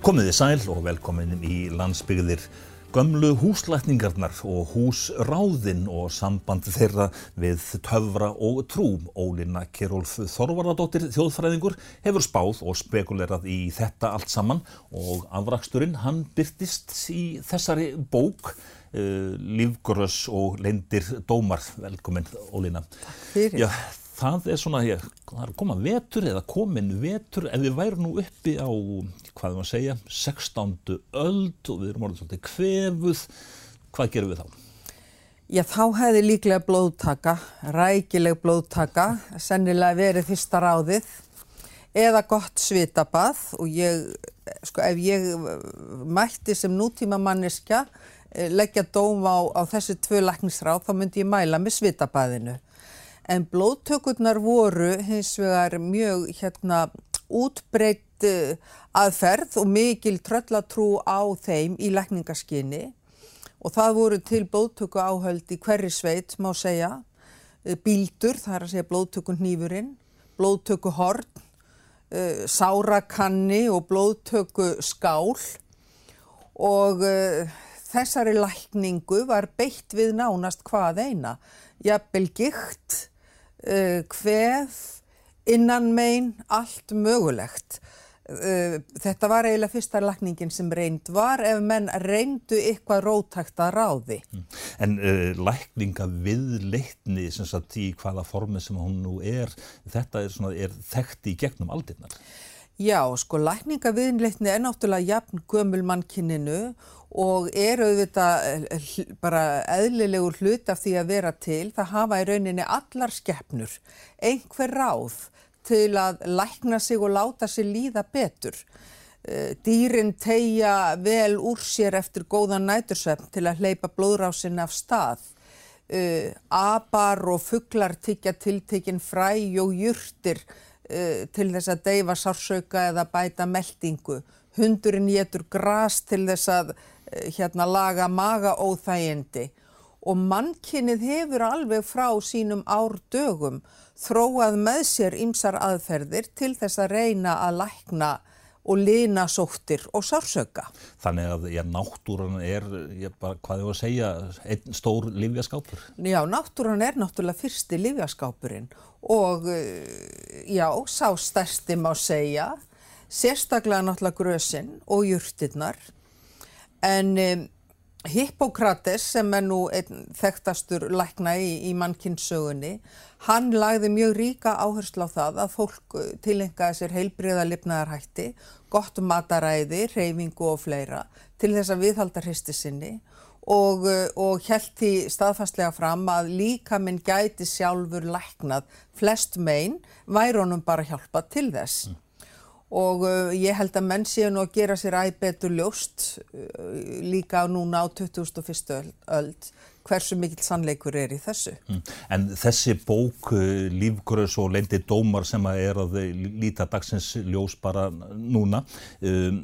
Komiði sæl og velkomin í landsbyggðir gömlu húslækningarnar og húsráðinn og samband þeirra við töfra og trú. Ólína Kerólf Þorvaradóttir þjóðfræðingur hefur spáð og spekulerað í þetta allt saman og afraksturinn hann byrtist í þessari bók uh, Lífgrös og leindir dómar. Velkomin Ólína. Takk fyrir. Já, það er svona, ég, það er að koma vetur eða komin vetur ef við værum nú uppi á, hvað er maður að segja, 16. öld og við erum orðið svolítið kvefuð, hvað gerum við þá? Já, þá hefði líklega blóðtaka, rækileg blóðtaka, sennilega verið fyrsta ráðið eða gott svitabað og ég, sko, ef ég mætti sem nútíma manneska leggja dóm á, á þessi tvö laknisráð, þá myndi ég mæla með svitabaðinu. En blóðtökurnar voru hins vegar mjög hérna, útbreytt aðferð og mikil tröllatrú á þeim í lækningaskinni og það voru til blóðtöku áhöld í hverri sveit má segja, bíldur, það er að segja blóðtöku hnífurinn, blóðtöku horn, sárakanni og blóðtöku skál og þessari lækningu var beitt við nánast hvað eina, jafnvel gikt, Uh, hveð, innanmein, allt mögulegt. Uh, þetta var eiginlega fyrsta lakningin sem reynd var ef menn reyndu eitthvað rótækt að ráði. En uh, lækninga viðleitni sem sagt í hvaða formi sem hún nú er, þetta er, svona, er þekkt í gegnum aldirnar? Já, sko lækninga viðleitni er náttúrulega jafn gömul mannkinninu og er auðvitað bara eðlilegur hlut af því að vera til. Það hafa í rauninni allar skeppnur, einhver ráð til að lækna sig og láta sig líða betur. Dýrin tegja vel úr sér eftir góðan nætursöfn til að hleypa blóðrásin af stað. Apar og fugglar tyggja tiltekinn fræ og jurtir til þess að deyfa sársauka eða bæta meldingu. Hundurinn getur gras til þess að hérna laga maga óþægindi og mannkinnið hefur alveg frá sínum árdögum þróað með sér ymsar aðferðir til þess að reyna að lækna og lina sóttir og sársöka. Þannig að já, náttúran er, ég bara, hvað ég var að segja, einn stór livjaskápur? Já, náttúran er náttúrulega fyrsti livjaskápurinn og já, sá stærsti má segja, sérstaklega náttúrulega grösinn og júrtirnar En Hippokrates sem er nú einn þekktastur lækna í, í mannkynnssögunni, hann lagði mjög ríka áherslu á það að fólk tilengaði sér heilbriða lifnaðarhætti, gott mataræði, reyfingu og fleira til þess að viðhalda hristi sinni og, og held því staðfastlega fram að líka minn gæti sjálfur læknað flest megin væri honum bara hjálpa til þess. Mm og uh, ég held að menn séu nú að gera sér æg betur ljóst uh, líka núna á 2001. öld hversu mikill sannleikur er í þessu. Mm. En þessi bók, uh, Lífgröðs og leindi dómar sem að er að líta dagsins ljós bara núna, um,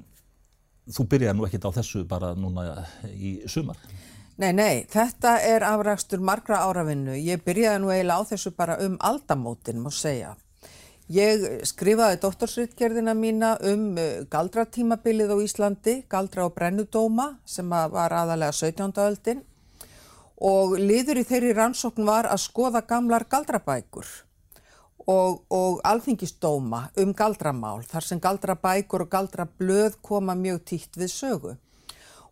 þú byrjaði nú ekkit á þessu bara núna í sumar? Nei, nei, þetta er afrækstur margra áravinnu. Ég byrjaði nú eiginlega á þessu bara um aldamótin, má segja. Ég skrifaði doktorsritgerðina mína um galdratímabilið á Íslandi, galdra og brennudóma sem var aðalega 17. öldin og liður í þeirri rannsókn var að skoða gamlar galdrabækur og, og alþingisdóma um galdramál þar sem galdrabækur og galdrablöð koma mjög títt við sögu.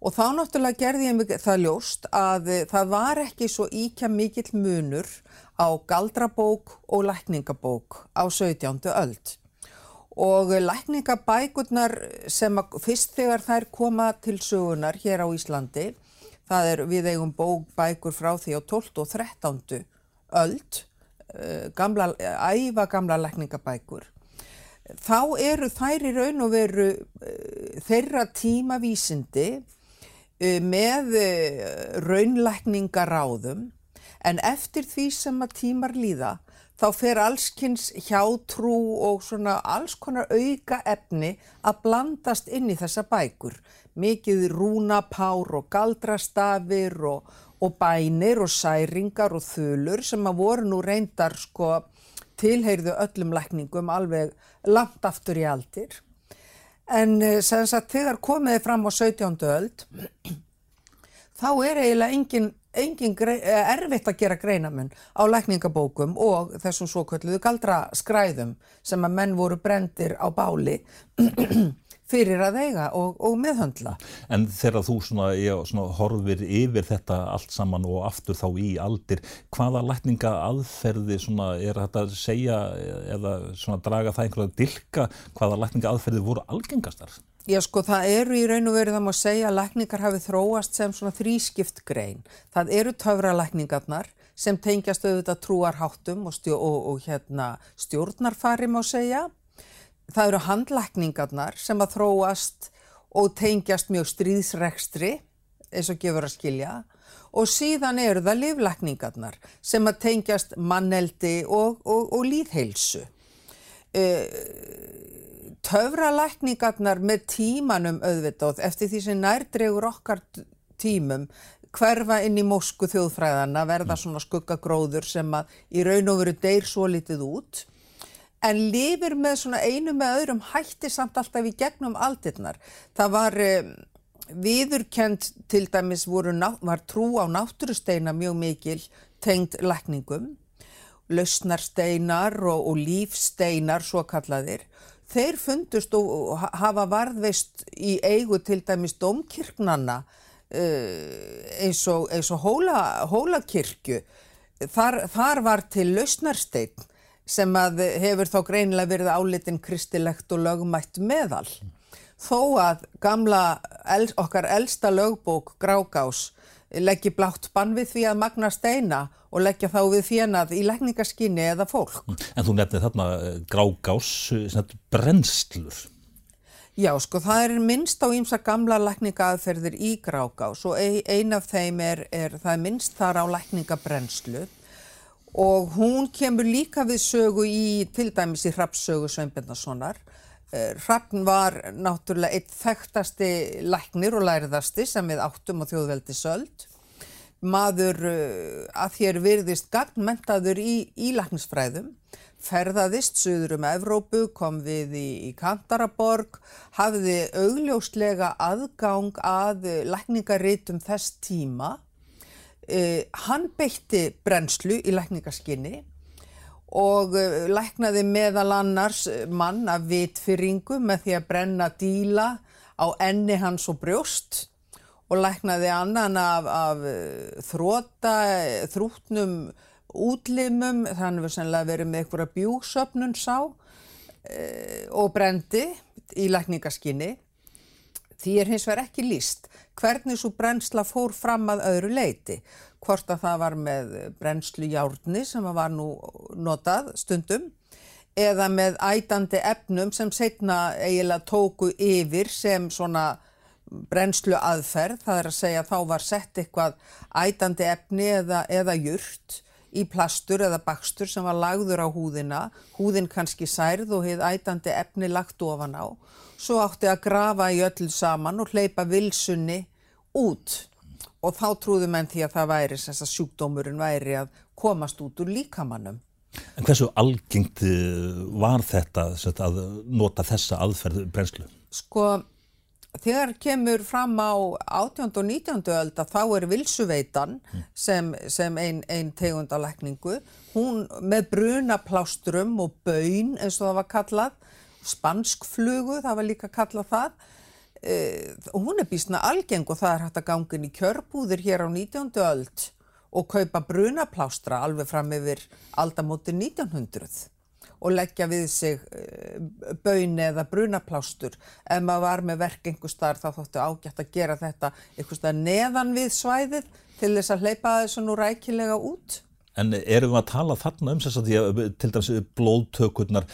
Og þá náttúrulega gerði ég mig það ljóst að það var ekki svo íkja mikill munur á galdrabók og lækningabók á 17. öld. Og lækningabækurnar sem fyrst þegar þær koma til sögunar hér á Íslandi, það er við eigum bókbækur frá því á 12. og 13. öld, gamla, æfa gamla lækningabækur, þá eru þær í raun og veru þeirra tímavísindi með raunlækningaráðum en eftir því sem að tímar líða þá fer allskynns hjátrú og svona alls konar auka efni að blandast inn í þessa bækur. Mikið rúnapár og galdrastafir og, og bænir og særingar og þulur sem að voru nú reyndar sko tilheyrðu öllum lækningum alveg langt aftur í aldir. En eh, sem sagt þegar komiði fram á 17. öld þá er eiginlega engin, engin eh, erfitt að gera greinamun á lækningabókum og þessum svo kölluðu galdra skræðum sem að menn voru brendir á báli fyrir að eiga og, og meðhöndla. En þegar þú svona, já, svona horfir yfir þetta allt saman og aftur þá í aldir, hvaða lækninga aðferði er þetta að segja eða draga það einhverja dilka, hvaða lækninga aðferði voru algengastar? Já sko það eru í raun og veru það má segja að lækningar hafi þróast sem svona þrískipt grein. Það eru töfralækningarnar sem tengjast auðvitað trúarháttum og, stjó, og, og hérna, stjórnarfari má segja. Það eru handlækningarnar sem að þróast og tengjast mjög stríðsrekstri eins og gefur að skilja og síðan eru það livlækningarnar sem að tengjast manneldi og, og líðheilsu. Uh, töfralækningarnar með tímanum auðvitað eftir því sem nærdregur okkar tímum hverfa inn í mósku þjóðfræðana verða svona skuggagróður sem að í raun og veru deyr svo litið út. En lifir með svona einu með öðrum hætti samt alltaf í gegnum aldirnar. Það var viðurkend til dæmis voru, var trú á náttúrusteina mjög mikil tengd lækningum, lausnarsteinar og, og lífsteinar svo kallaðir þeir fundust og hafa varðveist í eigu til dæmis domkirknanna uh, eins og, eins og hóla, hólakirkju. Þar, þar var til lausnarsteinn sem að hefur þá greinilega verið álitin kristilegt og lögmætt meðal. Þó að gamla okkar elsta lögbók Grágás leggja blátt bann við því að magna steina og leggja þá við fjönað í lækningaskinni eða fólk. En þú nefnir þarna eh, grágás, eh, brennslur. Já, sko, það er minnst á ímsa gamla lækningaaðferðir í grágás og ein af þeim er, er það er minnst þar á lækningabrennslu og hún kemur líka við sögu í, til dæmis í Hrafnsögu Sveinbjörnasonar. Eh, Hrafn var náttúrulega eitt þekktasti læknir og læriðasti sem við áttum á þjóðveldi söld maður uh, að þér virðist gagnmentaður í ílæknisfræðum, ferðaðist söður um Evrópu, kom við í, í Kantaraborg, hafði augljóslega aðgang að lækningaritum þess tíma. Uh, hann beitti brennslu í lækningaskinni og uh, læknaði meðal annars mann af vitfyrringu með því að brenna díla á enni hans og brjóst og læknaði annan af, af eh, þróta, þrútnum útlimum, þannig að það verið með einhverja bjúsöpnun sá og brendi í lækningaskinni. Því er hins vegar ekki líst hvernig svo brennsla fór fram að öðru leiti. Hvort að það var með brennslu járni sem var nú notað stundum eða með ætandi efnum sem setna eiginlega tóku yfir sem svona brennslu aðferð, það er að segja að þá var sett eitthvað ætandi efni eða, eða jurt í plastur eða bakstur sem var lagður á húðina, húðin kannski særð og hefði ætandi efni lagt ofan á, svo átti að grafa í öll saman og hleypa vilsunni út og þá trúðu menn því að það væri, þess að sjúkdómurinn væri að komast út úr líkamannum. En hversu algengt eh, var þetta að nota þessa aðferð brennslu? Sko, Þegar kemur fram á 18. og 19. öld að þá er vilsuveitan sem, sem einn ein tegund á lækningu, hún með brunaplásturum og baun eins og það var kallað, spanskflugu, það var líka kallað það, eh, hún er bísna algeng og það er hægt að gangin í kjörbúðir hér á 19. öld og kaupa brunaplástra alveg fram yfir aldamóti 1900 og leggja við sig eh, baun eða brunaplástur. Ef maður var með verk einhver starf þá þóttu ágætt að gera þetta einhver starf neðan við svæðið til þess að hleypa þessu nú rækilega út. En erum við að tala þarna um þess að því að til dæmis blóðtökurnar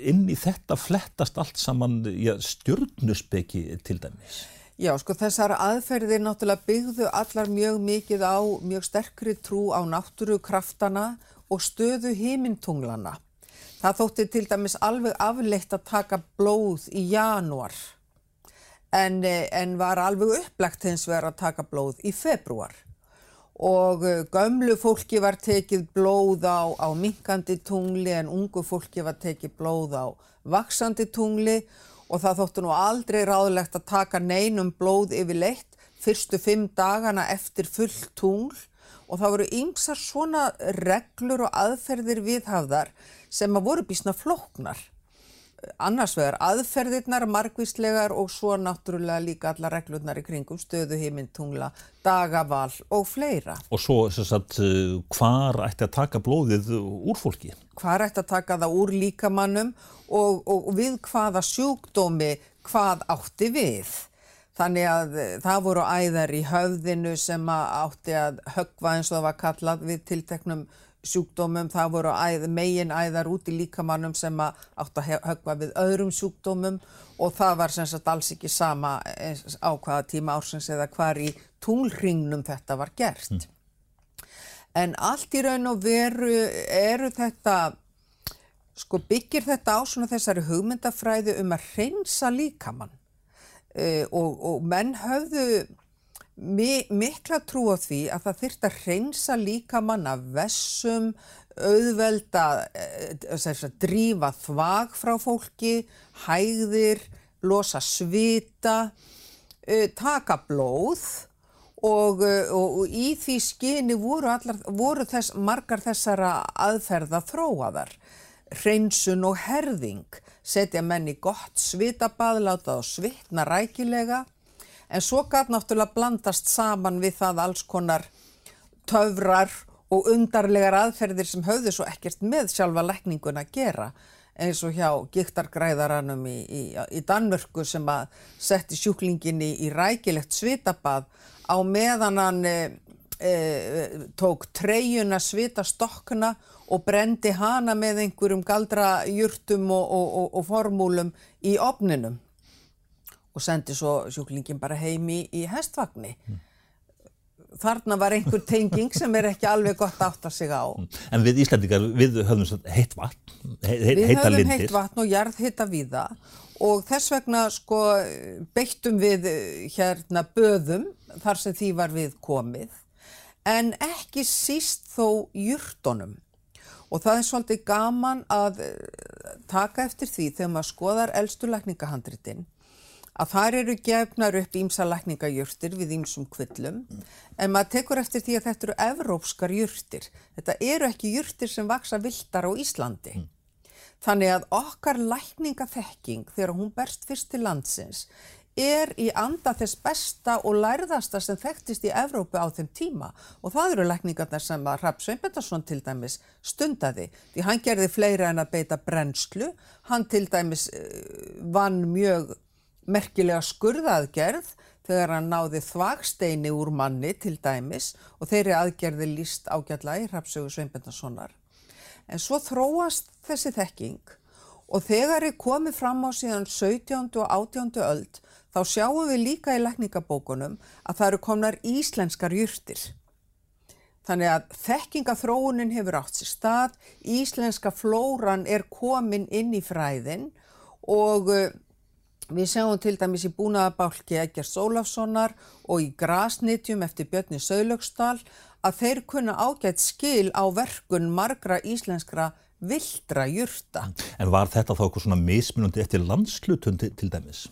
inn í þetta flettast allt saman ja, stjórnusbeki til dæmis? Já, sko þessar aðferðir náttúrulega byggðu allar mjög mikið á mjög sterkri trú á náttúrukraftana og stöðu heimintunglana. Það þótti til dæmis alveg afleitt að taka blóð í janúar en, eh, en var alveg upplagt hins vegar að taka blóð í februar og eh, gömlu fólki var tekið blóð á, á minkandi tungli en ungu fólki var tekið blóð á vaksandi tungli. Og það þóttu nú aldrei ráðlegt að taka neinum blóð yfir leitt fyrstu fimm dagana eftir full tungl. Og það voru ymsar svona reglur og aðferðir viðhafðar sem að voru bísna flóknar annars vegar aðferðirnar margvíslegar og svo náttúrulega líka alla reglurnar í kringum stöðu heimintungla, dagaval og fleira. Og svo sagt, hvar ætti að taka blóðið úr fólki? Hvar ætti að taka það úr líkamannum og, og við hvaða sjúkdómi hvað átti við. Þannig að eh, það voru æðar í höfðinu sem átti að högva eins og það var kallað við tilteknum sjúkdómum, það voru æð, megin æðar út í líkamannum sem átt að högva við öðrum sjúkdómum og það var sem sagt alls ekki sama á hvaða tíma ársins eða hvar í túlringnum þetta var gert. Mm. En allt í raun og veru eru þetta, sko byggir þetta á svona þessari hugmyndafræði um að reynsa líkamann uh, og, og menn höfðu mikla trú á því að það þurft að reynsa líka manna vessum, auðvelda, eh, drífa þvag frá fólki, hægðir, losa svita, eh, taka blóð og, eh, og, og í því skyni voru, allar, voru þess, margar þessara aðferða þróaðar. Hreinsun og herðing setja menni gott svitabað, láta þá svitna rækilega en svo gæt náttúrulega blandast saman við það alls konar töfrar og undarlegar aðferðir sem höfðu svo ekkert með sjálfa lekningun að gera. Eins og hjá gíktargræðaranum í, í, í Danmörku sem að setti sjúklinginni í rækilegt svitabað. Á meðan hann e, e, tók treyjuna svitastokkna og brendi hana með einhverjum galdrajurtum og, og, og, og formúlum í opninum og sendi svo sjúklingin bara heimi í hestvagni. Mm. Þarna var einhver tenging sem er ekki alveg gott átt að sig á. En við Íslandikar, við höfum heitt vatn, he he við heita lindir. Við höfum heitt vatn og jarðhitta við það og þess vegna sko beittum við hérna böðum þar sem því var við komið en ekki síst þó júrtonum. Og það er svolítið gaman að taka eftir því þegar maður skoðar eldstulækningahandritinn að þar eru gefnar upp ímsa lækningajurtir við ímsum kvillum en maður tekur eftir því að þetta eru evrópskar jurtir. Þetta eru ekki jurtir sem vaksa viltar á Íslandi. Mm. Þannig að okkar lækningathekking þegar hún berst fyrst til landsins er í anda þess besta og lærðasta sem þekktist í Evrópu á þeim tíma og það eru lækningarnar sem að Rapp Sveinbjörnsson til dæmis stundaði því hann gerði fleira en að beita brennslu, hann til dæmis eh, vann mjög merkilega skurðaðgerð þegar hann náði þvagsteini úr manni til dæmis og þeirri aðgerði líst ágjörlega í Hrapsögu Sveinbjörnssonar. En svo þróast þessi þekking og þegar er komið fram á síðan 17. og 18. öld þá sjáum við líka í lekningabókunum að það eru komnar íslenskar júrtir. Þannig að þekkingathróunin hefur átt sér stað, íslenska flóran er komin inn í fræðin og Við sjáum til dæmis í búnaðabálki Eggerts Ólafssonar og í Grasnitjum eftir Björni Söðlöksdal að þeir kunna ágætt skil á verkun margra íslenskra vildra jurta. En var þetta þá eitthvað svona mismunandi eftir landslutun til, til dæmis?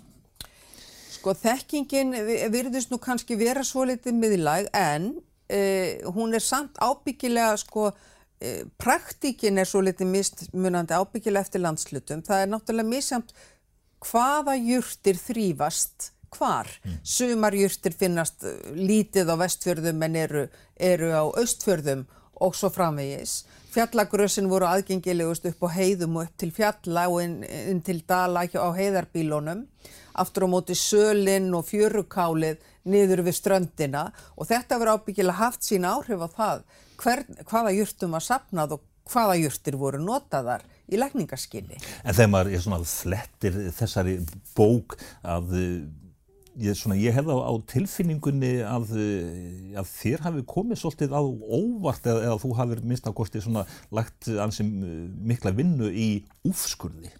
Sko þekkingin virðist nú kannski vera svo litið miðlæg en eh, hún er samt ábyggilega sko eh, praktíkin er svo litið mismunandi ábyggilega eftir landslutum. Það er náttúrulega misjamt hvaða júrtir þrýfast hvar. Mm. Sumar júrtir finnast uh, lítið á vestfjörðum en eru, eru á austfjörðum og svo framvegis. Fjallagrössin voru aðgengilegust upp á heiðum og upp til fjalla og inn, inn til dala á heiðarbílónum. Aftur á móti sölinn og fjörukálið niður við ströndina og þetta verið ábyggilega haft sín áhrif á það hver, hvaða júrtum var sapnað og hvaða júrtir voru notaðar í lækningaskinni. En þegar maður er svona flettir þessari bók að ég, svona, ég hef á, á tilfinningunni að, að þér hafi komið svolítið á óvart eða, eða þú hafið minnst að kosti svona lagt ansið mikla vinnu í úfskurði.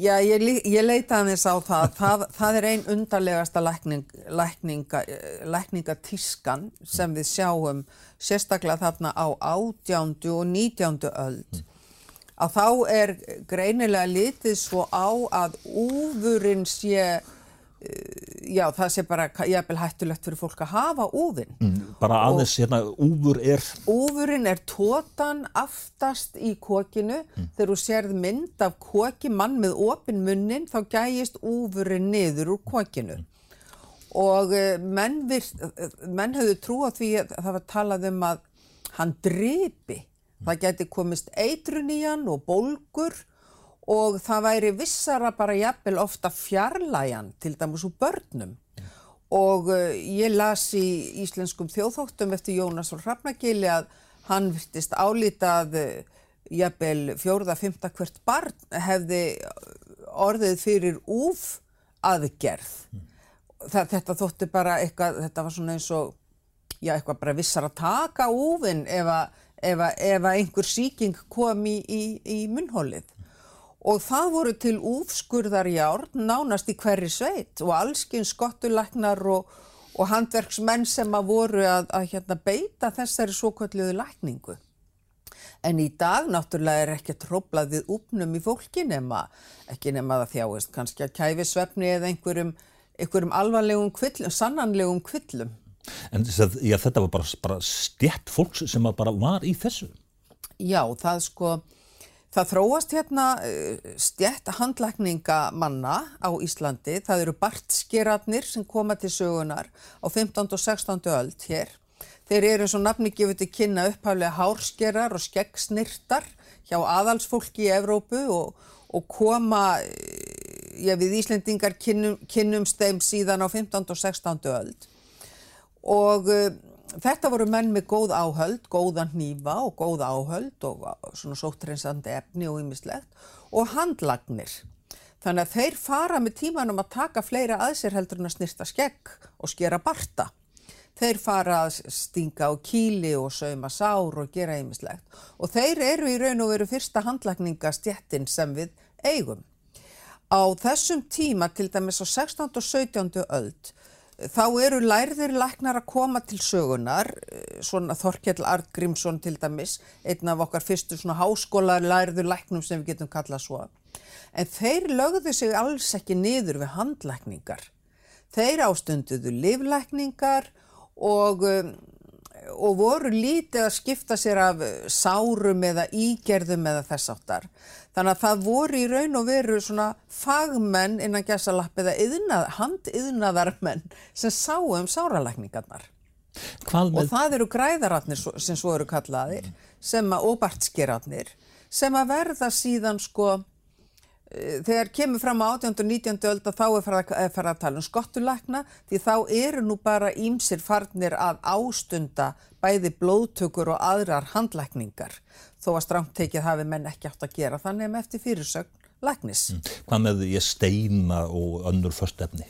Já, ég, ég leita aðeins á það. það. Það er einn undarlegasta lækning, lækninga, lækningatískan sem við sjáum sérstaklega þarna á átjándu og nítjándu öld. Mm að þá er greinilega litið svo á að úfurinn sé já, það sé bara jafnvel hættulegt fyrir fólk að hafa úfinn. Mm, bara aðeins, hérna, úfur er... Úfurinn er tótan aftast í kokinu. Mm. Þegar þú sérð mynd af koki mann með opin munnin, þá gæjist úfurinn niður úr kokinu. Mm. Og uh, menn, menn höfðu trú á því að það var talað um að hann dripi. Það geti komist eitrun í hann og bólgur og það væri vissara bara jafnvel ofta fjarlægan til dæmis úr börnum og uh, ég las í íslenskum þjóðhóttum eftir Jónas og Hrafnagili að hann virtist álítað uh, jafnvel fjórða, fymta hvert barn hefði orðið fyrir úf aðgerð. Mm. Þetta þótti bara eitthvað, þetta var svona eins og, já eitthvað bara vissar að taka úfinn ef að, ef að, einhver síking kom í, í, í munnhólið og það voru til úfskurðarjárn nánast í hverri sveit og allskinn skottulæknar og, og handverksmenn sem að voru að, að hérna, beita þessari svokvöldluðu lækningu. En í dag náttúrulega er ekki tróblað við úpnum í fólki nema, ekki nema það þjáist kannski að kæfi svefni eða einhverjum, einhverjum alvarlegum kvillum, sannanlegum kvillum. En já, þetta var bara, bara stjætt fólks sem bara var í þessu? Já, það sko... Það þróast hérna eh, stjætt handlækningamanna á Íslandi. Það eru bartskerarnir sem koma til sögunar á 15. og 16. öld hér. Þeir eru eins og nafni gefur til kynna upphaflega hárskerar og skeggsnirtar hjá aðalsfólki í Evrópu og, og koma, eh, já við Íslendingar kynnum, kynnumst þeim síðan á 15. og 16. öld. Og eh, Þetta voru menn með góð áhöld, góðan hnífa og góð áhöld og svona sóttrensandi efni og ymmislegt og handlagnir. Þannig að þeir fara með tímanum að taka fleira að sér heldur en að snirta skegg og skera barta. Þeir fara að stinga á kíli og sauma sár og gera ymmislegt og þeir eru í raun og veru fyrsta handlagningastjettin sem við eigum. Á þessum tíma, til dæmis á 16. og 17. öld, Þá eru lærðir læknar að koma til sögunar, eh, svona Þorkjell Artgrímsson til dæmis, einn af okkar fyrstu svona háskóla lærður læknum sem við getum kallað svo. En þeir lögðu sig alls ekki niður við handlækningar. Þeir ástunduðu livlækningar og um, og voru lítið að skipta sér af sárum eða ígerðum eða þess áttar. Þannig að það voru í raun og veru svona fagmenn innan gæsalapp eða yðnað, handiðnaðarmenn sem sáu um sáralækningarnar. Og það eru græðaratnir sem svo eru kallaðir, sem að óbartskeratnir, sem að verða síðan sko þegar kemur fram á 18. og 19. öld að þá er farið að, að tala um skottulækna því þá eru nú bara ímsir farnir að ástunda bæði blóðtökur og aðrar handlækningar þó að strámt tekið hafi menn ekki átt að gera þannig að með eftir fyrirsögn læknis. Mm. Hvað með ég steina og önnur förstefni?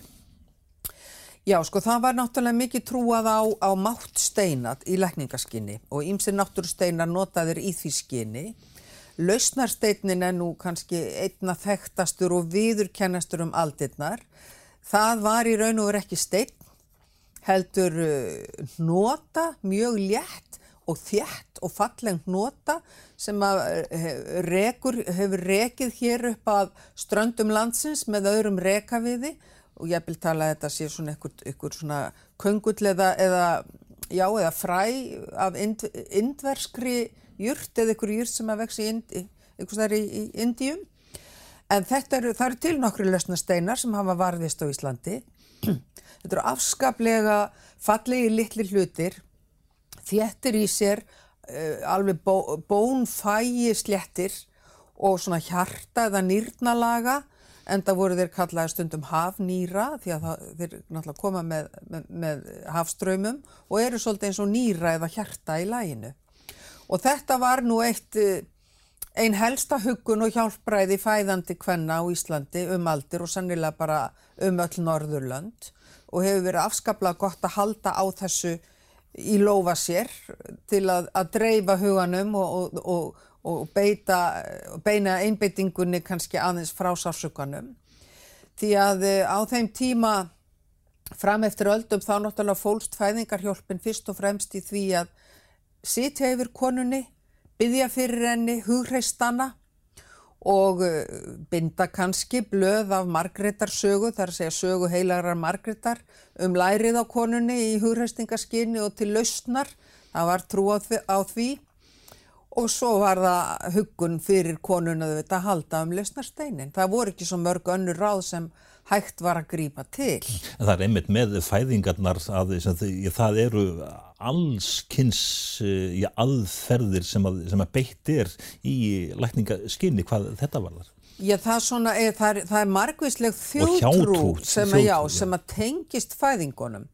Já, sko það var náttúrulega mikið trúað á, á mátt steinat í lækningaskinni og ímsir náttúrusteinar notaðir í því skinni Lausnarsteitnin er nú kannski einna þekktastur og viðurkennastur um aldirnar. Það var í raun og verið ekki stein, heldur uh, nota, mjög létt og þjætt og fallengt nota sem uh, rekur, hefur rekið hér upp að ströndum landsins með öðrum rekaviði og ég vil tala að þetta sé svona einhver svona köngull eða, eða, já, eða fræ af ind, indverskri jurt eða ykkur jurt sem að vex í, Indi, í, í Indíum. En eru, það eru til nokkru lausnasteinar sem hafa varðist á Íslandi. Þetta eru afskaplega fallegi litli hlutir, þjettir í sér, uh, alveg bó, bónfægi slettir og svona hjarta eða nýrnalaga en það voru þeir kallaði stundum hafnýra því að það, þeir náttúrulega koma með, með, með hafströymum og eru svolítið eins og nýra eða hjarta í læginu. Og þetta var nú eitt eh, einn helsta huggun og hjálpræði fæðandi kvenna á Íslandi um aldir og sannilega bara um öll Norðurlönd og hefur verið afskaplega gott að halda á þessu í lofa sér til að, að dreifa huganum og, og, og, og beita, beina einbeitingunni kannski aðeins frá sásuganum. Því að eh, á þeim tíma fram eftir öldum þá náttúrulega fólst fæðingarhjálpin fyrst og fremst í því að sitja yfir konunni, byggja fyrir henni, hugreistana og uh, binda kannski blöð af Margreðar sögu, þar segja sögu heilarar Margreðar um lærið á konunni í hugreistingaskinni og til lausnar. Það var trú á því, og svo var það huggun fyrir veit að halda um lausnarsteinin. Það voru ekki svo mörg önnur ráð sem hægt var að grípa til. En það er einmitt með fæðingarnar að það eru allskynns uh, aðferðir sem að, sem að beitt er í lækningaskinni hvað þetta var þar. Já, það svona, er, það er, það er margvísleg hjátrú, þjótrú sem, að, já, sem að tengist fæðingunum.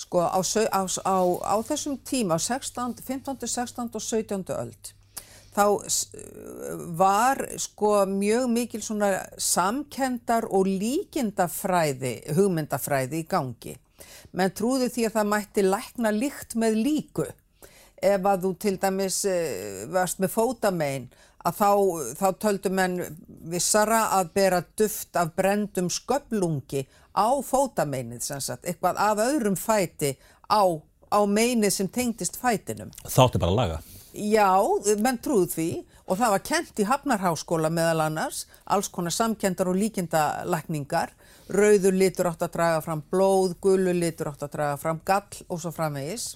Sko á, á, á, á þessum tíma, á 16, 15., 16. og 17. öld, þá var sko mjög mikil svona samkendar og líkindafræði, hugmyndafræði í gangi. Menn trúðu því að það mætti lækna líkt með líku. Ef að þú til dæmis uh, varst með fótamein, að þá, þá töldu menn vissara að bera duft af brendum sköplungi á fótameinið, sem sagt, eitthvað af öðrum fæti á, á meinið sem tengdist fætinum. Þátti bara að laga. Já, menn trúðu því og það var kent í Hafnarháskóla meðal annars, alls konar samkendar og líkindalækningar, rauður litur átt að draga fram blóð, gulur litur átt að draga fram gall og svo framvegis.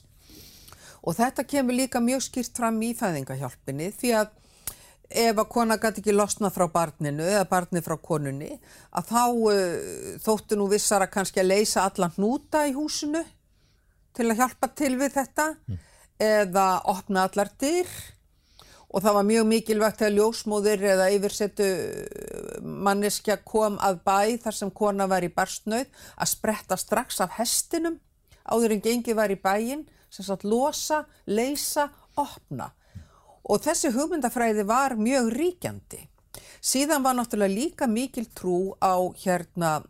Og þetta kemur líka mjög skýrt fram í fæðingahjálpinni því að ef að kona gæti ekki losna frá barninu eða barni frá konunni að þá uh, þóttu nú vissara kannski að leysa allan hnúta í húsinu til að hjálpa til við þetta eða opna allar dyr og það var mjög mikilvægt að ljósmóðir eða yfirsetu manneskja kom að bæ þar sem kona var í barsnauð að spretta strax af hestinum áður en gengið var í bæin sem sagt losa, leysa, opna og þessi hugmyndafræði var mjög ríkjandi. Síðan var náttúrulega líka mikil trú á hérna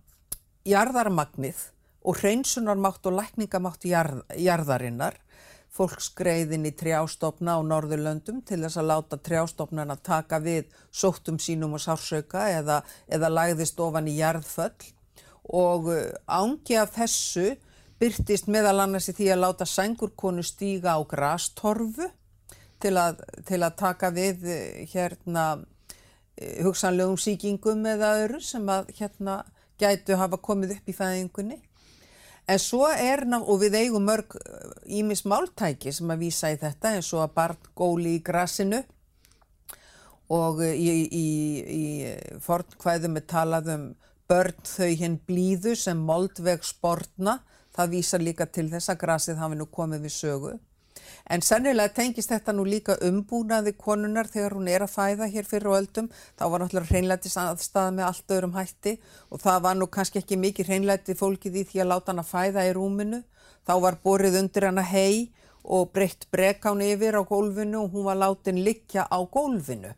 jarðarmagnið og hreinsunarmátt og lækningamátt jarð, jarðarinnar. Fólk skreiðin í trjástofna á Norðurlöndum til þess að láta trjástofnana taka við sóttum sínum og sársauka eða, eða lagðist ofan í jarðföll og uh, ángi af þessu byrtist meðal annars í því að láta sængurkonu stíga á grastorfu til að, til að taka við eh, hérna eh, hugsanlegum síkingum eða öðru sem að hérna gætu hafa komið upp í fæðingunni. En svo er, og við eigum mörg ímis máltæki sem að vísa í þetta eins og að barn góli í grasinu og eh, í, í, í fornkvæðum er talað um börn þau hinn blíðu sem moldveg sportna. Það vísar líka til þess að grasið hafi nú komið við sögu. En sennilega tengist þetta nú líka umbúnaði konunar þegar hún er að fæða hér fyrir öldum. Þá var náttúrulega hreinlætis aðstæða með allt öðrum hætti og það var nú kannski ekki mikið hreinlæti fólkið í því að láta hana fæða í rúminu. Þá var borið undir hana hei og breytt brekán yfir á gólfinu og hún var látin liggja á gólfinu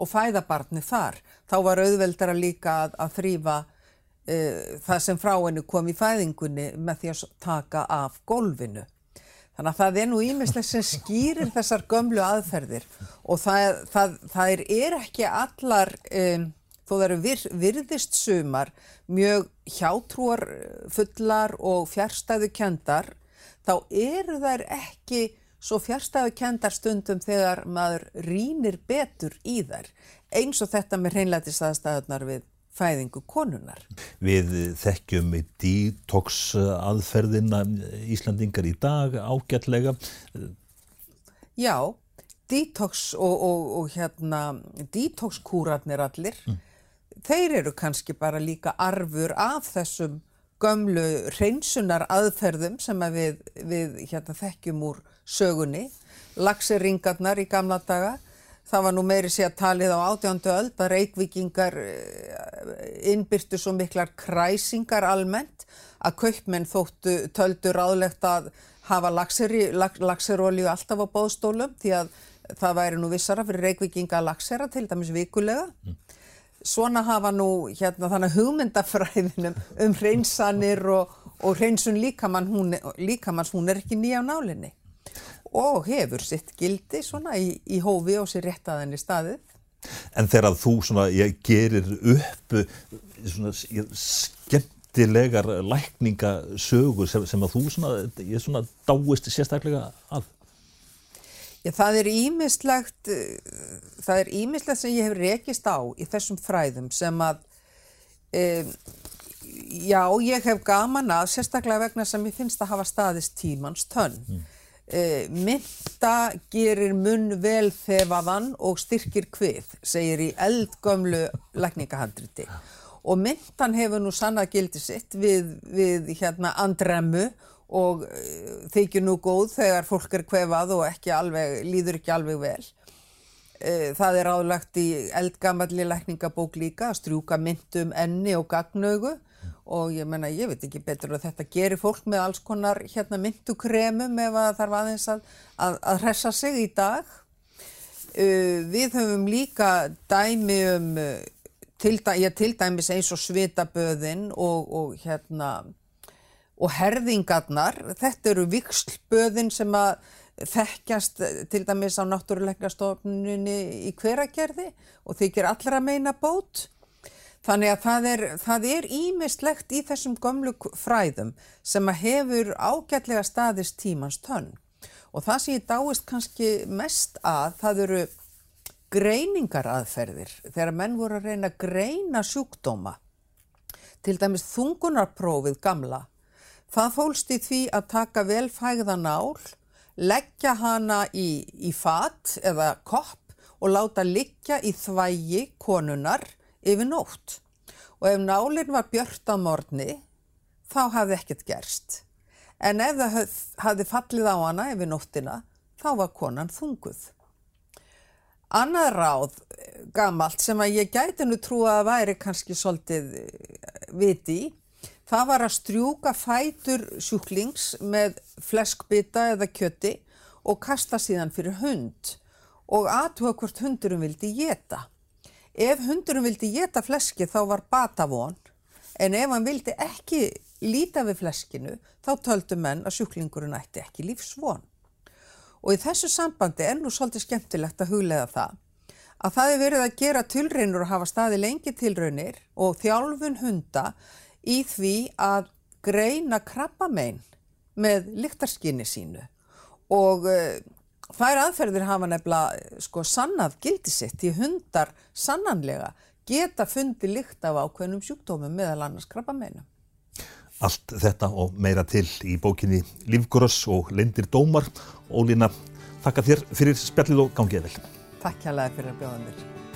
og fæða barni þar. Þá var auðveldara líka að, að þrýfa uh, það sem frá henni kom í fæðingunni með því að taka af gólfinu. Þannig að það er nú ímislega sem skýrir þessar gömlu aðferðir og það, það, það er, er ekki allar, um, þó það eru vir, virðist sumar, mjög hjátrúar fullar og fjärstæðu kendar, þá eru þær ekki svo fjärstæðu kendar stundum þegar maður rínir betur í þær. Eins og þetta með hreinlætisaðstæðunar við fæðingu konunar. Við þekkjum detox aðferðina Íslandingar í dag ágætlega. Já, detox og, og, og hérna, detox-kúrarnir allir, þeir eru kannski bara líka arfur af þessum gömlu hreinsunar aðferðum sem að við, við hérna, þekkjum úr sögunni, laxeringarnar í gamla daga, það var nú meiri sé að talið á átjándu öld að reykvíkingar innbyrtu svo miklar kræsingar almennt að kaupmenn þóttu töldu ráðlegt að hafa laxerolju alltaf á bóðstólum því að það væri nú vissara fyrir reykvíkinga að laxera til dæmis vikulega. Svona hafa nú hérna þannig hugmyndafræðinum um hreinsanir og, og hreinsun líkamann hún, líkamanns hún er ekki nýja á nálinni og hefur sitt gildi svona í, í hófi og sér réttaðinni staðið. En þegar þú svona, ég gerir upp svona, ég, skemmtilegar lækningasögur sem, sem að þú svona, ég svona dáist sérstaklega að. Já, það er ímislegt, það það er ímislega sem ég hef rekist á í þessum fræðum sem að um, já, ég hef gaman að sérstaklega vegna sem ég finnst að hafa staðist tímans tönn mm. Uh, mynda gerir munn vel þefaðan og styrkir hvið segir í eldgömlu lækningahandriti og myndan hefur nú sannað gildi sitt við, við hérna andremmu og uh, þykir nú góð þegar fólk er hvefað og ekki alveg, líður ekki alveg vel. Uh, það er áðlagt í eldgamalli lækningabók líka að strjúka myndum enni og gagnaugu og ég menna ég veit ekki betur að þetta gerir fólk með alls konar hérna myndukremum ef það þarf aðeins að, að, að hressa sig í dag. Uh, við höfum líka dæmi um, til, já, til dæmis eins og svitaböðin og, og hérna og herðingarnar, þetta eru vikslböðin sem að þekkjast til dæmis á náttúruleikastofnunni í hveragerði og þykir allra meina bót. Þannig að það er, það er ímislegt í þessum gömlu fræðum sem að hefur ágætlega staðist tímans tönn. Og það sem ég dáist kannski mest að, það eru greiningaraðferðir. Þegar menn voru að reyna að greina sjúkdóma, til dæmis þungunarprófið gamla, Það fólst í því að taka velfægða nál, leggja hana í, í fat eða kopp og láta liggja í þvægi konunar yfir nótt. Og ef nálinn var björt á morgni, þá hafði ekkert gerst. En ef það hafði fallið á hana yfir nóttina, þá var konan þunguð. Annað ráð gamalt sem að ég gæti nú trú að væri kannski svolítið viti í, Það var að strjúka fætur sjúklings með fleskbytta eða kjöti og kasta síðan fyrir hund og aðtuga hvort hundurum vildi geta. Ef hundurum vildi geta fleski þá var batavón en ef hann vildi ekki líta við fleskinu þá töldu menn að sjúklingurinn ætti ekki lífsvon. Og í þessu sambandi er nú svolítið skemmtilegt að huglega það að það er verið að gera tilraunur og hafa staði lengi tilraunir og þjálfun hunda í því að greina krabbamein með lyktarskinni sínu og uh, þær aðferðir hafa nefnilega sko sannað gildi sitt í hundar sannanlega geta fundi lykt af ákveðnum sjúkdómum meðal annars krabbameinu. Allt þetta og meira til í bókinni Lífgóras og Lendir Dómar. Ólína, þakka þér fyrir spjallið og gangið vel. Takk hjá það fyrir að bjóða mér.